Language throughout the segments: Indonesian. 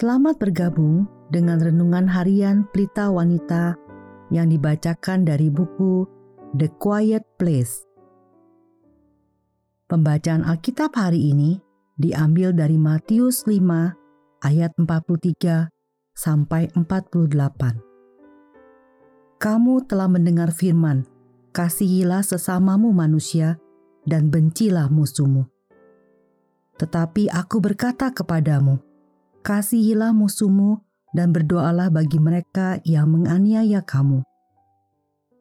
Selamat bergabung dengan renungan harian Pelita Wanita yang dibacakan dari buku The Quiet Place. Pembacaan Alkitab hari ini diambil dari Matius 5 ayat 43 sampai 48. Kamu telah mendengar firman, kasihilah sesamamu manusia dan bencilah musuhmu. Tetapi aku berkata kepadamu, kasihilah musuhmu dan berdoalah bagi mereka yang menganiaya kamu.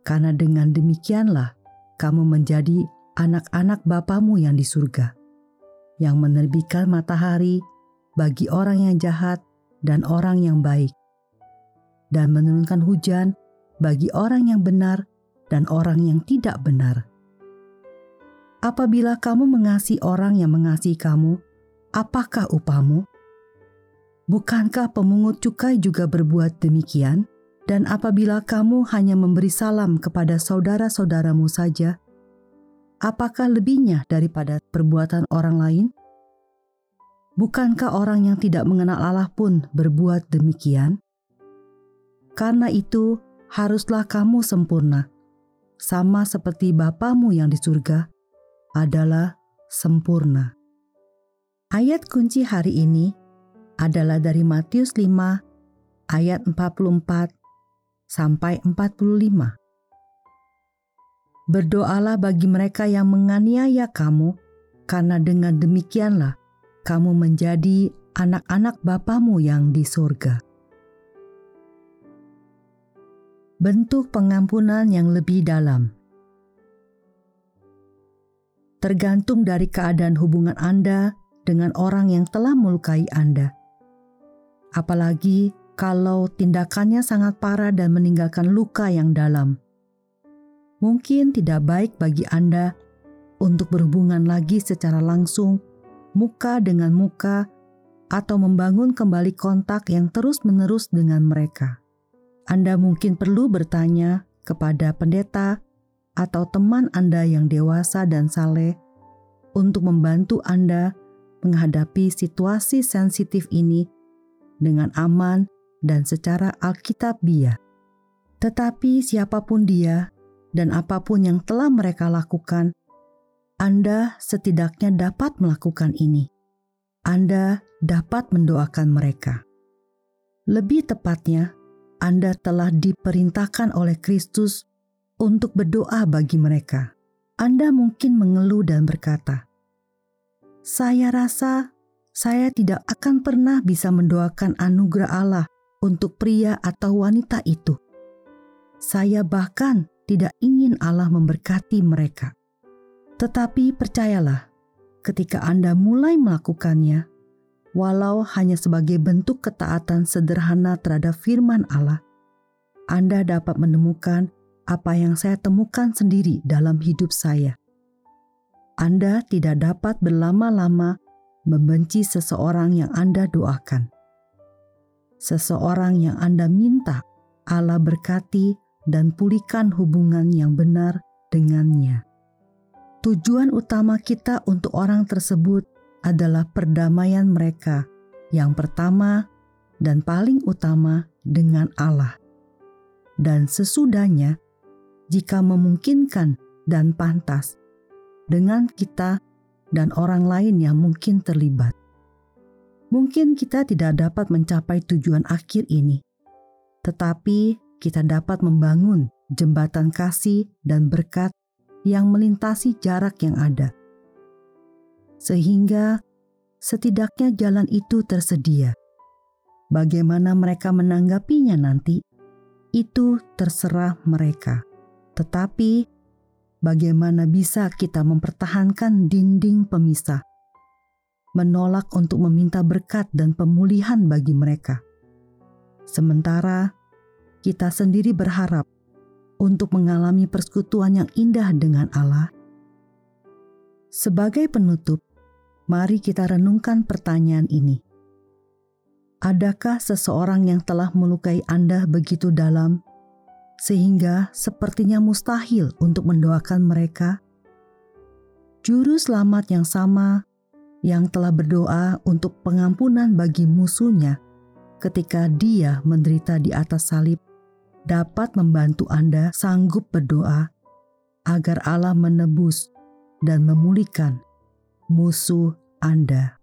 Karena dengan demikianlah kamu menjadi anak-anak Bapamu yang di surga, yang menerbitkan matahari bagi orang yang jahat dan orang yang baik, dan menurunkan hujan bagi orang yang benar dan orang yang tidak benar. Apabila kamu mengasihi orang yang mengasihi kamu, apakah upahmu? Bukankah pemungut cukai juga berbuat demikian? Dan apabila kamu hanya memberi salam kepada saudara-saudaramu saja, apakah lebihnya daripada perbuatan orang lain? Bukankah orang yang tidak mengenal Allah pun berbuat demikian? Karena itu, haruslah kamu sempurna, sama seperti Bapamu yang di surga adalah sempurna. Ayat kunci hari ini adalah dari Matius 5 ayat 44 sampai 45. Berdoalah bagi mereka yang menganiaya kamu, karena dengan demikianlah kamu menjadi anak-anak Bapamu yang di surga. Bentuk pengampunan yang lebih dalam tergantung dari keadaan hubungan Anda dengan orang yang telah melukai Anda apalagi kalau tindakannya sangat parah dan meninggalkan luka yang dalam. Mungkin tidak baik bagi Anda untuk berhubungan lagi secara langsung, muka dengan muka, atau membangun kembali kontak yang terus-menerus dengan mereka. Anda mungkin perlu bertanya kepada pendeta atau teman Anda yang dewasa dan saleh untuk membantu Anda menghadapi situasi sensitif ini dengan aman dan secara alkitabiah. Tetapi siapa pun dia dan apa pun yang telah mereka lakukan, Anda setidaknya dapat melakukan ini. Anda dapat mendoakan mereka. Lebih tepatnya, Anda telah diperintahkan oleh Kristus untuk berdoa bagi mereka. Anda mungkin mengeluh dan berkata, "Saya rasa saya tidak akan pernah bisa mendoakan anugerah Allah untuk pria atau wanita itu. Saya bahkan tidak ingin Allah memberkati mereka. Tetapi percayalah, ketika Anda mulai melakukannya, walau hanya sebagai bentuk ketaatan sederhana terhadap firman Allah, Anda dapat menemukan apa yang saya temukan sendiri dalam hidup saya. Anda tidak dapat berlama-lama membenci seseorang yang Anda doakan. Seseorang yang Anda minta Allah berkati dan pulihkan hubungan yang benar dengannya. Tujuan utama kita untuk orang tersebut adalah perdamaian mereka yang pertama dan paling utama dengan Allah. Dan sesudahnya, jika memungkinkan dan pantas, dengan kita dan orang lain yang mungkin terlibat. Mungkin kita tidak dapat mencapai tujuan akhir ini, tetapi kita dapat membangun jembatan kasih dan berkat yang melintasi jarak yang ada, sehingga setidaknya jalan itu tersedia. Bagaimana mereka menanggapinya nanti, itu terserah mereka, tetapi bagaimana bisa kita mempertahankan dinding pemisah, menolak untuk meminta berkat dan pemulihan bagi mereka. Sementara kita sendiri berharap untuk mengalami persekutuan yang indah dengan Allah. Sebagai penutup, mari kita renungkan pertanyaan ini. Adakah seseorang yang telah melukai Anda begitu dalam sehingga sepertinya mustahil untuk mendoakan mereka. Juru selamat yang sama yang telah berdoa untuk pengampunan bagi musuhnya ketika Dia menderita di atas salib dapat membantu Anda sanggup berdoa agar Allah menebus dan memulihkan musuh Anda.